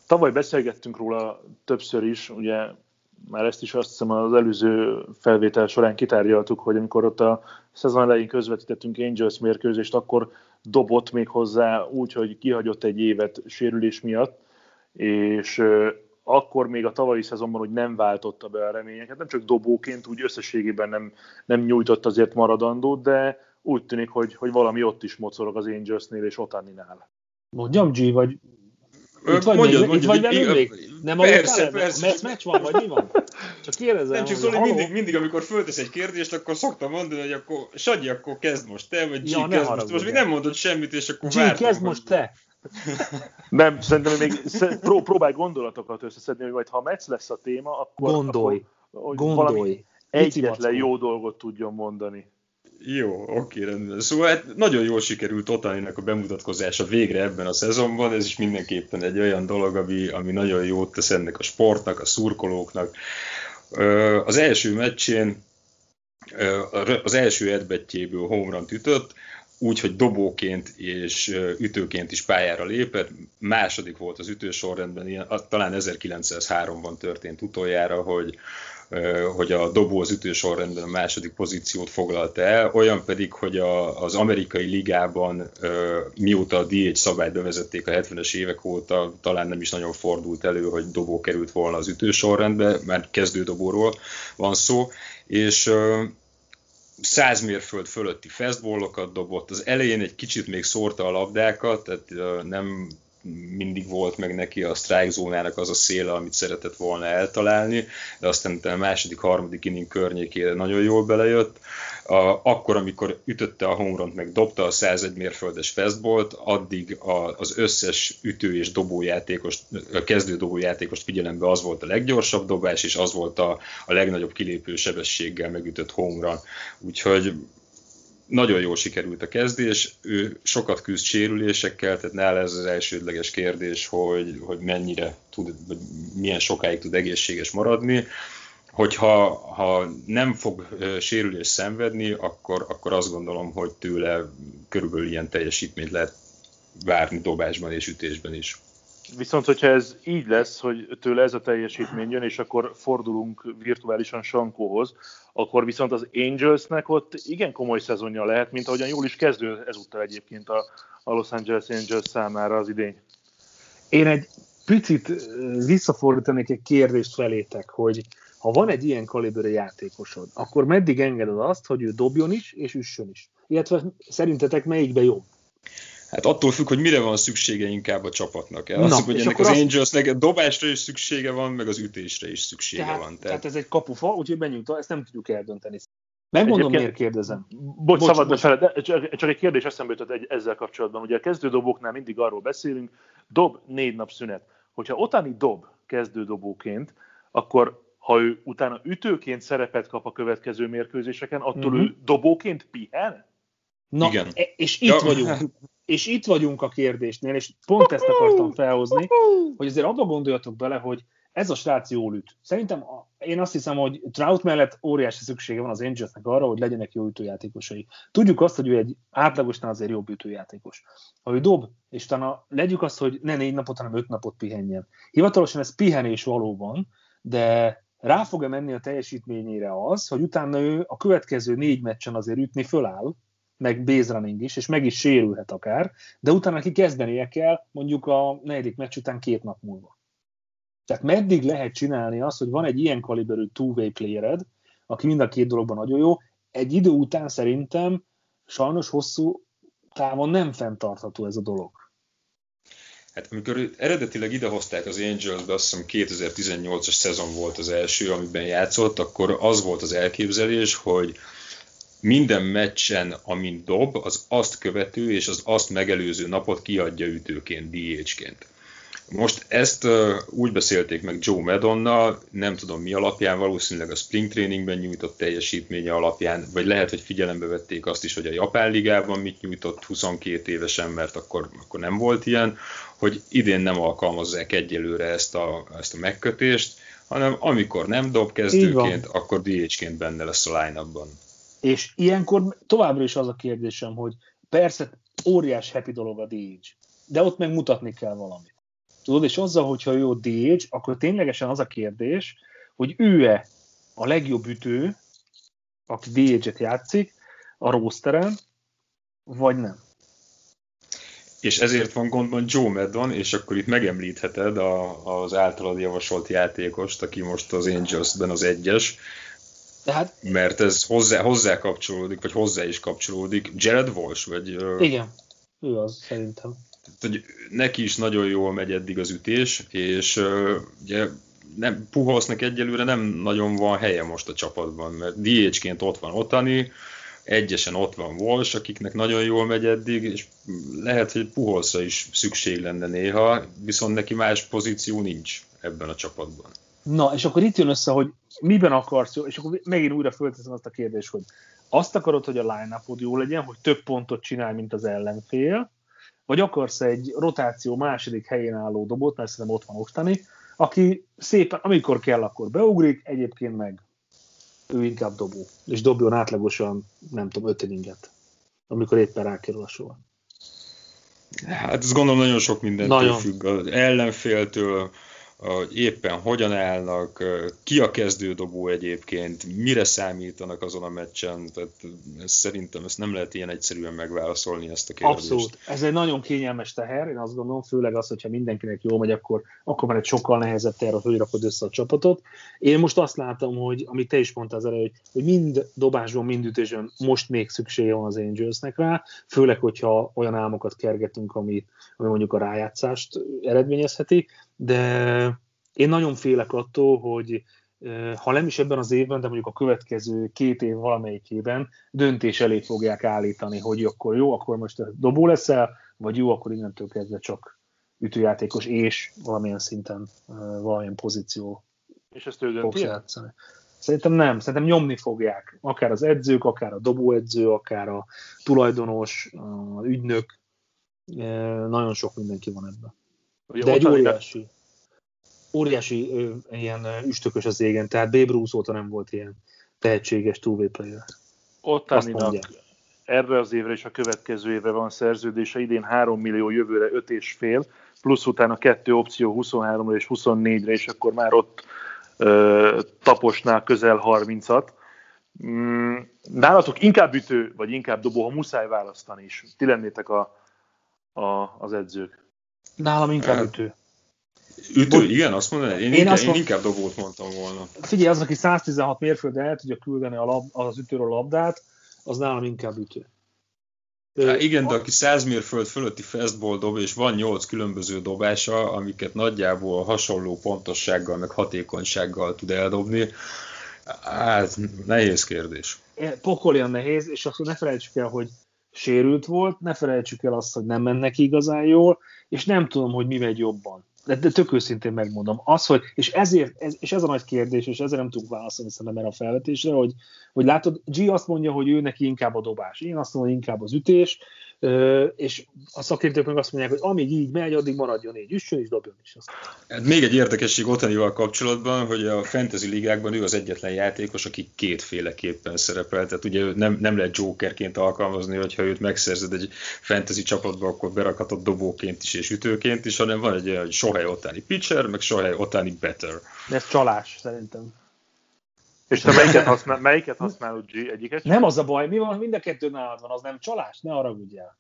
Tavaly beszélgettünk róla többször is, ugye már ezt is azt hiszem az előző felvétel során kitárgyaltuk, hogy amikor ott a szezon elején közvetítettünk Angels mérkőzést, akkor dobott még hozzá úgy, hogy kihagyott egy évet sérülés miatt, és akkor még a tavalyi szezonban hogy nem váltotta be a reményeket, nem csak dobóként, úgy összességében nem, nem nyújtott azért maradandót, de úgy tűnik, hogy, hogy valami ott is mocorog az Angelsnél és Otaninál. Mondjam, G, vagy itt vagy, mondjad, még, mondjad, itt vagy velünk még? Nem persze, persze. Meccs, meccs van, vagy mi van? Csak kérdezem. Nem csak Zoli, mindig, mindig, amikor föltesz egy kérdést, akkor szoktam mondani, hogy akkor Sanyi, akkor kezd most te, vagy G, ja, kezd most. Most még nem mondod semmit, és akkor G, kezd most te. Nem, szerintem még pró- próbálj gondolatokat összeszedni, hogy majd ha a meccs lesz a téma, akkor, gondolj, akkor, gondolj. valami egyetlen jó dolgot tudjon mondani. Jó, oké, rendben. Szóval hát nagyon jól sikerült Otaninak a bemutatkozása végre ebben a szezonban, ez is mindenképpen egy olyan dolog, ami, ami nagyon jót tesz ennek a sportnak, a szurkolóknak. Az első meccsén az első edbettjéből homerun ütött, úgy, hogy dobóként és ütőként is pályára lépett. Második volt az ütősorrendben, ilyen, talán 1903-ban történt utoljára, hogy hogy a dobó az ütősorrendben a második pozíciót foglalta el, olyan pedig, hogy a, az amerikai ligában mióta a DH szabályt bevezették a 70-es évek óta, talán nem is nagyon fordult elő, hogy dobó került volna az ütősorrendbe, már kezdődobóról van szó, és 100 mérföld fölötti fastballokat dobott, az elején egy kicsit még szórta a labdákat, tehát nem mindig volt meg neki a strike zónának az a széle, amit szeretett volna eltalálni, de aztán a második, harmadik inning környékére nagyon jól belejött. Akkor, amikor ütötte a homront, meg dobta a 101 mérföldes fastballt, addig az összes ütő és dobójátékos, kezdő dobójátékost figyelembe az volt a leggyorsabb dobás, és az volt a, a legnagyobb kilépő sebességgel megütött homra. Úgyhogy nagyon jól sikerült a kezdés, ő sokat küzd sérülésekkel, tehát nála ez az elsődleges kérdés, hogy, hogy mennyire tud, vagy milyen sokáig tud egészséges maradni. Hogyha ha nem fog sérülés szenvedni, akkor, akkor azt gondolom, hogy tőle körülbelül ilyen teljesítményt lehet várni dobásban és ütésben is. Viszont, hogyha ez így lesz, hogy tőle ez a teljesítmény jön, és akkor fordulunk virtuálisan Sankóhoz, akkor viszont az Angelsnek ott igen komoly szezonja lehet, mint ahogyan jól is kezdő ezúttal egyébként a, Los Angeles Angels számára az idény. Én egy picit visszafordítanék egy kérdést felétek, hogy ha van egy ilyen kaliberű játékosod, akkor meddig engeded azt, hogy ő dobjon is, és üssön is? Illetve szerintetek melyikbe jobb? Hát attól függ, hogy mire van szüksége inkább a csapatnak. El. Azt, hogy ennek az azt... Angelsnek dobásra is szüksége van, meg az ütésre is szüksége tehát, van. Tehát... tehát ez egy kapufa, úgyhogy menjünk tovább, ezt nem tudjuk eldönteni. Megmondom, miért kérdezem. Bocs, bocs szabad bocs. Fel, de csak, csak egy kérdés eszembe jutott egy, ezzel kapcsolatban. Ugye a kezdődobóknál mindig arról beszélünk, dob négy nap szünet. Hogyha Otani dob kezdődobóként, akkor ha ő utána ütőként szerepet kap a következő mérkőzéseken, attól uh-huh. ő dobóként pihen? Na, Igen. E- és itt ja. vagyunk. És itt vagyunk a kérdésnél, és pont ezt akartam felhozni, hogy azért abba gondoljatok bele, hogy ez a srác jól üt. Szerintem én azt hiszem, hogy Trout mellett óriási szüksége van az Angelsnek arra, hogy legyenek jó ütőjátékosai. Tudjuk azt, hogy ő egy átlagosnál azért jobb ütőjátékos. Ha ő dob, és utána legyük azt, hogy ne négy napot, hanem öt napot pihenjen. Hivatalosan ez pihenés valóban, de rá fog-e menni a teljesítményére az, hogy utána ő a következő négy meccsen azért ütni föláll, meg base running is, és meg is sérülhet akár, de utána neki kezdenie kell mondjuk a negyedik meccs után két nap múlva. Tehát meddig lehet csinálni azt, hogy van egy ilyen kaliberű two-way playered, aki mind a két dologban nagyon jó, egy idő után szerintem sajnos hosszú távon nem fenntartható ez a dolog. Hát amikor eredetileg idehozták az Angels-be, azt hiszem 2018-as szezon volt az első, amiben játszott, akkor az volt az elképzelés, hogy minden meccsen, amint dob, az azt követő és az azt megelőző napot kiadja ütőként, DH-ként. Most ezt uh, úgy beszélték meg Joe Madonna, nem tudom mi alapján, valószínűleg a spring trainingben nyújtott teljesítménye alapján, vagy lehet, hogy figyelembe vették azt is, hogy a Japán ligában mit nyújtott 22 évesen, mert akkor, akkor nem volt ilyen, hogy idén nem alkalmazzák egyelőre ezt a, ezt a megkötést, hanem amikor nem dob kezdőként, akkor DH-ként benne lesz a line-upban. És ilyenkor továbbra is az a kérdésem, hogy persze óriás happy dolog a DH, de ott meg mutatni kell valamit. Tudod, és azzal, hogyha jó DH, akkor ténylegesen az a kérdés, hogy ő-e a legjobb ütő, aki DH-et játszik a rosteren, vagy nem. És ezért van gondban Joe Maddon, és akkor itt megemlítheted a, az általad javasolt játékost, aki most az Angelsben az egyes, tehát, Mert ez hozzá, hozzá kapcsolódik, vagy hozzá is kapcsolódik. Jared Walsh, vagy... Igen, ő az szerintem. Tehát, hogy neki is nagyon jól megy eddig az ütés, és ugye nem, Puholsznak egyelőre nem nagyon van helye most a csapatban, mert DH-ként ott van Otani, egyesen ott van Walsh, akiknek nagyon jól megy eddig, és lehet, hogy Puholszra is szükség lenne néha, viszont neki más pozíció nincs ebben a csapatban. Na, és akkor itt jön össze, hogy miben akarsz jó, és akkor megint újra fölteszem azt a kérdést, hogy azt akarod, hogy a line jó legyen, hogy több pontot csinál, mint az ellenfél, vagy akarsz egy rotáció második helyén álló dobot, mert szerintem ott van Oktani, aki szépen, amikor kell, akkor beugrik, egyébként meg ő inkább dobó, és dobjon átlagosan, nem tudom, öt inninget. amikor éppen rákerül a sor. Hát ez gondolom nagyon sok mindentől nagyon. függ, az ellenféltől, hogy éppen hogyan állnak, ki a kezdődobó egyébként, mire számítanak azon a meccsen, tehát szerintem ezt nem lehet ilyen egyszerűen megválaszolni ezt a kérdést. Abszolút. Ez egy nagyon kényelmes teher, én azt gondolom, főleg az, hogyha mindenkinek jól megy, akkor, akkor már egy sokkal nehezebb teher, hogy rakod össze a csapatot. Én most azt látom, hogy amit te is mondtál az elő, hogy, hogy mind dobásban, mind ütésben most még szüksége van az Angelsnek rá, főleg, hogyha olyan álmokat kergetünk, ami, ami mondjuk a rájátszást eredményezheti, de én nagyon félek attól, hogy ha nem is ebben az évben, de mondjuk a következő két év valamelyikében döntés elé fogják állítani, hogy akkor jó, akkor most dobó leszel, vagy jó, akkor innentől kezdve csak ütőjátékos, és valamilyen szinten valamilyen pozíció és ezt ő dönti? Szerintem nem, szerintem nyomni fogják. Akár az edzők, akár a dobóedző, akár a tulajdonos, a ügynök. Nagyon sok mindenki van ebben. De egy óriási, óriási ö, ilyen üstökös az égen, tehát Babe Ruth óta nem volt ilyen tehetséges two player. Ottáninak erre az évre és a következő évre van szerződése, idén 3 millió, jövőre 5 és fél, plusz utána kettő opció 23-ra és 24-re, és akkor már ott ö, taposnál közel 30-at. Mm, nálatok inkább ütő, vagy inkább dobó, ha muszáj választani is. Ti lennétek a, a, az edzők. Nálam inkább ütő. Ütő, Bo- igen, azt mondom, én, én, inkább, én inkább dobót mondtam volna. Figyelj, az, aki 116 mérföldre el tudja küldeni a lab, az ütőről a labdát, az nálam inkább ütő. Há, igen, de aki 100 mérföld fölötti fastball dob, és van 8 különböző dobása, amiket nagyjából hasonló pontossággal, meg hatékonysággal tud eldobni, hát nehéz kérdés. Pokolian nehéz, és akkor ne felejtsük el, hogy sérült volt, ne felejtsük el azt, hogy nem mennek igazán jól, és nem tudom, hogy mi megy jobban. De, de tök őszintén megmondom, az, hogy, és ezért, ez, és ez a nagy kérdés, és ezért nem tudunk válaszolni szerintem erre a felvetésre, hogy, hogy látod, G azt mondja, hogy ő neki inkább a dobás, én azt mondom, hogy inkább az ütés, és a szakértők meg azt mondják, hogy amíg így megy, addig maradjon így, üssön és dobjon is. Azt. Hát még egy érdekesség Otanival kapcsolatban, hogy a fantasy ligákban ő az egyetlen játékos, aki kétféleképpen szerepel, tehát ugye nem, nem lehet jokerként alkalmazni, hogyha őt megszerzed egy fantasy csapatba, akkor berakhatod dobóként is és ütőként is, hanem van egy olyan, hogy Otani pitcher, meg Sohely Otani better. Ez csalás szerintem. És te melyiket, használ, melyiket használod, G? Egyiket? Nem az a baj, mi van, mind a kettő nálad van, az nem csalás, ne arra el.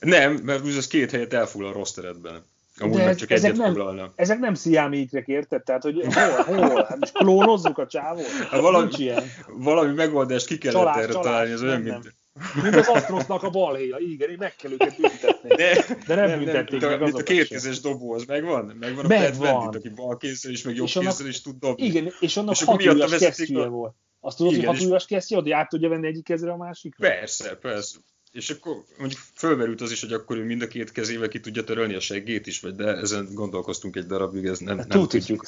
Nem, mert az két helyet elfoglal a rosteredben. Amúgy De meg csak ezek egyet nem, Ezek nem sziámikre érted? Tehát, hogy hol, hol? Hát most klónozzuk a csávót? Hát valami, valami megoldást ki kellett csalás, erre csalás, találni, ez olyan, mint... Mint az Astrosnak a balhéja, igen, így meg kell őket büntetni. De, de nem, nem büntették nem, meg azokat a kétkezes dobó, az megvan? Megvan a Pet Vendit, aki bal kézzel is, meg jobb kézzel is tud dobni. Igen, és annak és hat ujjas kesztyűje volt. Azt tudod, hogy hat ujjas kesztyű, hogy át tudja venni egyik kezre a másikra? Persze, persze. És akkor mondjuk fölmerült az is, hogy akkor ő mind a két kezével ki tudja törölni a seggét is, vagy de ezen gondolkoztunk egy darabig, ez nem, nem tudjuk.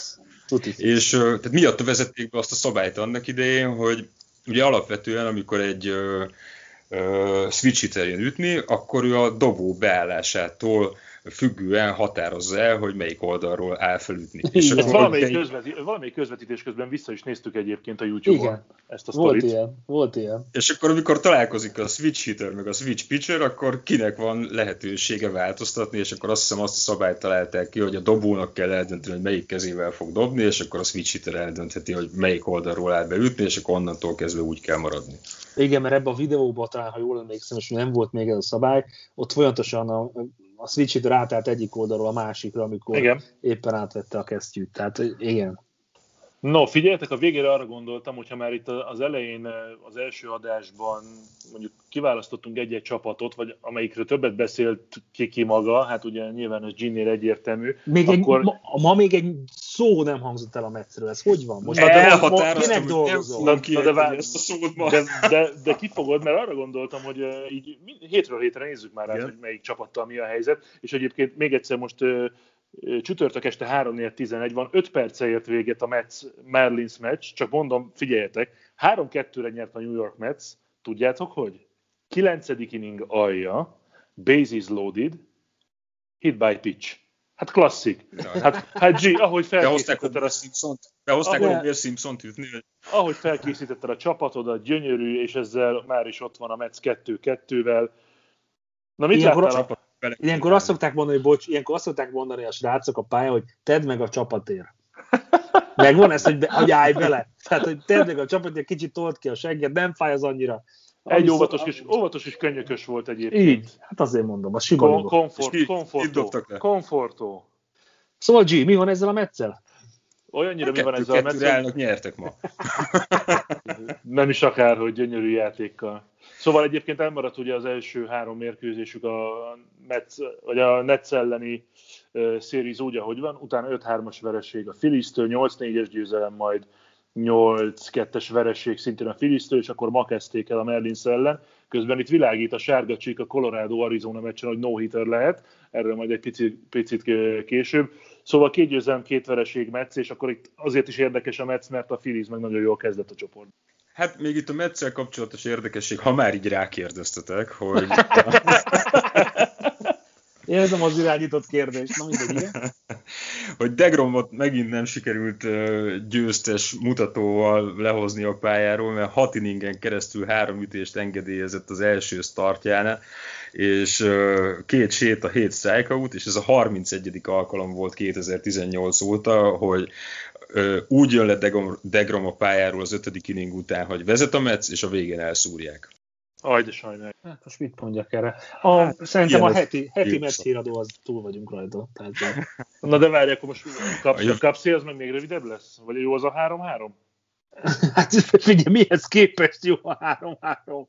És tehát miatt vezették be azt a szabályt annak idején, hogy ugye alapvetően, amikor egy switch hitter jön ütni, akkor ő a dobó beállásától függően határozza el, hogy melyik oldalról áll felütni. És akkor valamelyik, egy... közveti, valamelyik közvetítés közben vissza is néztük egyébként a YouTube-on Igen. ezt a sztorit. Volt ilyen, volt ilyen. És akkor amikor találkozik a switch hitter meg a switch pitcher, akkor kinek van lehetősége változtatni, és akkor azt hiszem azt a szabályt találták ki, hogy a dobónak kell eldönteni, hogy melyik kezével fog dobni, és akkor a switch hitter eldöntheti, hogy melyik oldalról áll beütni, és akkor onnantól kezdve úgy kell maradni. Igen, mert ebben a videóban talán, ha jól emlékszem, és nem volt még ez a szabály, ott folyamatosan a, a switch rátállt egyik oldalról a másikra, amikor igen. éppen átvette a kesztyűt. Tehát igen. No, figyeljetek, a végére arra gondoltam, hogyha már itt az elején, az első adásban mondjuk kiválasztottunk egy-egy csapatot, vagy amelyikről többet beszélt ki, ki maga, hát ugye nyilván ez Ginnél egyértelmű. Még akkor... egy, ma, ma, még egy szó nem hangzott el a Metszről, ez hogy van? Most elhatároztam, hogy nem fogom de, de, ezt a szót ma. De, de, de ki fogod, mert arra gondoltam, hogy így hétről hétre nézzük már át, hogy melyik csapattal mi a helyzet, és egyébként még egyszer most csütörtök este 3-4-11 van, 5 perce ért véget a Mets Marlins meccs, csak mondom, figyeljetek, 3-2-re nyert a New York Mets, tudjátok hogy? 9. inning alja, bases loaded, hit by pitch. Hát klasszik. Hát, hát G, ahogy felkészítetted a Simpsont, behozták a Homer Simpsont ütni. Ahogy felkészítetted a csapatodat, gyönyörű, és ezzel már is ott van a Metsz 2-2-vel. Na mit ilyenkor, láttál? A... Ilyenkor azt szokták mondani, hogy bocs, ilyenkor azt szokták mondani a srácok a pályán, hogy tedd meg a csapatért. Megvan ez, hogy, be, hogy állj bele. Tehát, hogy tedd meg a csapatért, kicsit tolt ki a segged, nem fáj az annyira. Egy óvatos kis, óvatos és könyökös volt egyébként. Így, hát azért mondom, a sima Kon- komfort, komfortó, komfortó. Szóval G, mi van ezzel a meccsel? Olyannyira mi van ezzel a meccsel? nyertek ma. Nem is akár, hogy gyönyörű játékkal. Szóval egyébként elmaradt ugye az első három mérkőzésük a, Metz, vagy a Netsz elleni uh, series úgy, ahogy van, utána 5-3-as vereség a Filisztől, 8-4-es győzelem, majd 8-2-es vereség szintén a Filisztől, és akkor ma kezdték el a Merlins ellen. Közben itt világít a sárga csík a Colorado-Arizona meccsen, hogy no-hitter lehet, erről majd egy picit, picit később. Szóval két győzelem, két vereség Metsz, és akkor itt azért is érdekes a Metsz, mert a Phillies meg nagyon jól kezdett a csoport. Hát még itt a Metszel kapcsolatos érdekesség, ha már így rákérdeztetek, hogy... Érzem az irányított kérdést, na mindegy, igen. hogy Degromot megint nem sikerült győztes mutatóval lehozni a pályáról, mert hat inningen keresztül három ütést engedélyezett az első startjánál, és két sét a hét strikeout, és ez a 31. alkalom volt 2018 óta, hogy úgy jön le Degrom a pályáról az ötödik inning után, hogy vezet a Metsz, és a végén elszúrják. Aj, de sajnálj. Hát most mit mondjak erre? A, hát, szerintem a heti, heti Metsz híradó az túl vagyunk rajta. Tehát, Na de várj, akkor most kapsz, a kapszi, az meg még rövidebb lesz? Vagy jó az a 3-3? hát figyelj, mihez képest jó a 3-3?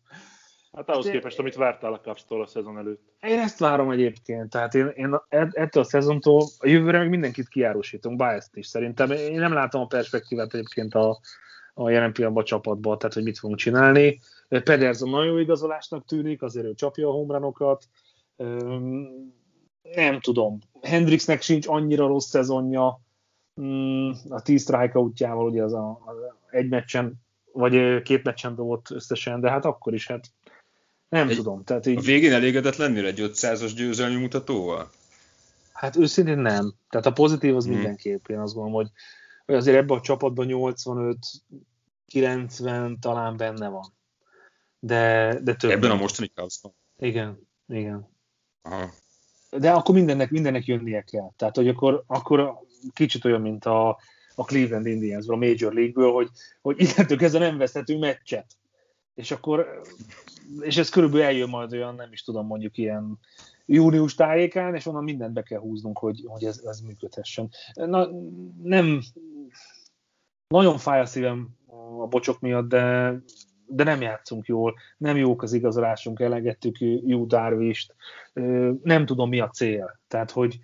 Hát ahhoz képest, amit vártál a Cubs-tól a szezon előtt. Én ezt várom egyébként, tehát én, én ettől a szezontól a jövőre meg mindenkit kiárusítunk, Biaszt is szerintem. Én nem látom a perspektívát egyébként a, a jelen pillanatban a csapatban, tehát hogy mit fogunk csinálni. Pedersen nagyon jó igazolásnak tűnik, azért ő csapja a homranokat. Nem tudom. Hendrixnek sincs annyira rossz szezonja. Mm, a 10 strikeoutjával ugye az a, az egy meccsen, vagy két meccsen dobott összesen, de hát akkor is hát nem egy, tudom. Tehát így... A végén elégedett lennél egy 500-as győzelmi mutatóval? Hát őszintén nem. Tehát a pozitív az hmm. mindenképp. Én azt gondolom, hogy, hogy azért ebben a csapatban 85 90 talán benne van. De, de több. Ebben a mostani cubs Igen, igen. Aha. De akkor mindennek, mindennek jönnie kell. Tehát, hogy akkor, akkor kicsit olyan, mint a, a Cleveland indians a Major League-ből, hogy, hogy innentől kezdve nem veszhetünk meccset. És akkor és ez körülbelül eljön majd olyan, nem is tudom, mondjuk ilyen június tájékán, és onnan mindent be kell húznunk, hogy, hogy ez, ez működhessen. Na, nem, nagyon fáj a szívem a bocsok miatt, de, de nem játszunk jól, nem jók az igazolásunk, elegettük jó Darvist, nem tudom mi a cél. Tehát, hogy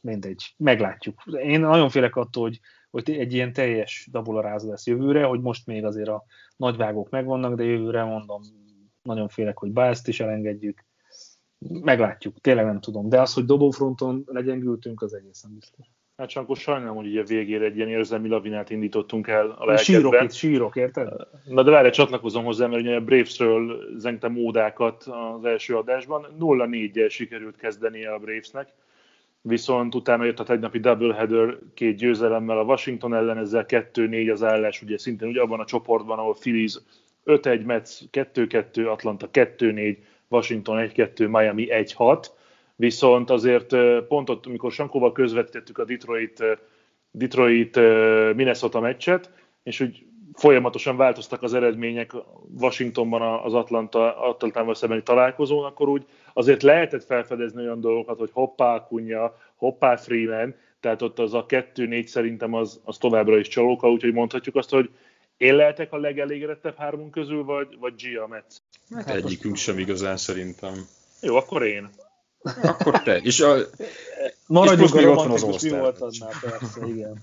mindegy, meglátjuk. Én nagyon félek attól, hogy, hogy egy ilyen teljes dabularáz lesz jövőre, hogy most még azért a nagyvágók megvannak, de jövőre mondom, nagyon félek, hogy Bázt is elengedjük. Meglátjuk, tényleg nem tudom. De az, hogy dobófronton legyengültünk, az egészen biztos. Hát csak akkor sajnálom, hogy a végére egy ilyen érzelmi lavinát indítottunk el a lelkedben. Sírok itt, sírok, érted? Na de várj, csatlakozom hozzá, mert ugye a Bravesről zengte módákat az első adásban. 0-4-jel sikerült kezdenie a Bravesnek viszont utána jött a tegnapi doubleheader két győzelemmel a Washington ellen, ezzel 2-4 az állás, ugye szintén ugye abban a csoportban, ahol Phillies 5-1, Mets 2-2, Atlanta 2-4, Washington 1-2, Miami 1-6, viszont azért pont ott, amikor Sankóval közvetítettük a Detroit, Detroit Minnesota meccset, és úgy folyamatosan változtak az eredmények Washingtonban az Atlanta, Atlantával szembeni találkozón, akkor úgy azért lehetett felfedezni olyan dolgokat, hogy hoppá Kunya, hoppá Freeman, tehát ott az a kettő-négy szerintem az, az továbbra is csalóka, úgyhogy mondhatjuk azt, hogy én lehetek a legelégedettebb hármunk közül, vagy, vagy Gia Metz? Hát, egyikünk sem igazán szerintem. Jó, akkor én. Akkor te. És a, Maradjunk és a romantikus mi volt persze, igen.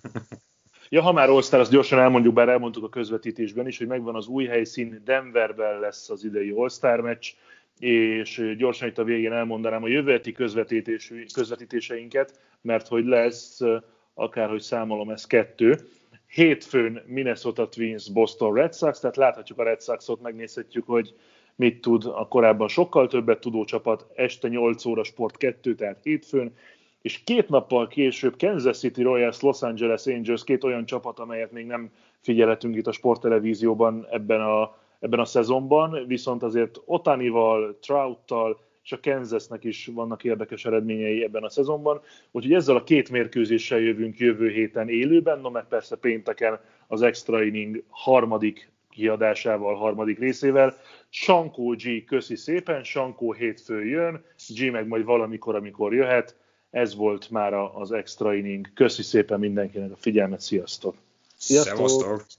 Ja, ha már all azt gyorsan elmondjuk, bár elmondtuk a közvetítésben is, hogy megvan az új helyszín, Denverben lesz az idei All-Star meccs, és gyorsan itt a végén elmondanám a jövő heti közvetítéseinket, mert hogy lesz, akárhogy számolom, ez kettő. Hétfőn Minnesota Twins, Boston Red Sox, tehát láthatjuk a Red Soxot, megnézhetjük, hogy mit tud a korábban sokkal többet tudó csapat, este 8 óra sport 2, tehát hétfőn, és két nappal később Kansas City Royals, Los Angeles Angels, két olyan csapat, amelyet még nem figyelhetünk itt a sporttelevízióban ebben a, ebben a szezonban, viszont azért Otanival, Trouttal és a Kansasnek is vannak érdekes eredményei ebben a szezonban. Úgyhogy ezzel a két mérkőzéssel jövünk jövő héten élőben, no meg persze pénteken az Extra Inning harmadik kiadásával, harmadik részével. Sankó G köszi szépen, Sankó hétfő jön, G meg majd valamikor, amikor jöhet. Ez volt már az Extra Inning. Köszi szépen mindenkinek a figyelmet, sziasztok! Sziasztok! Szevasztok!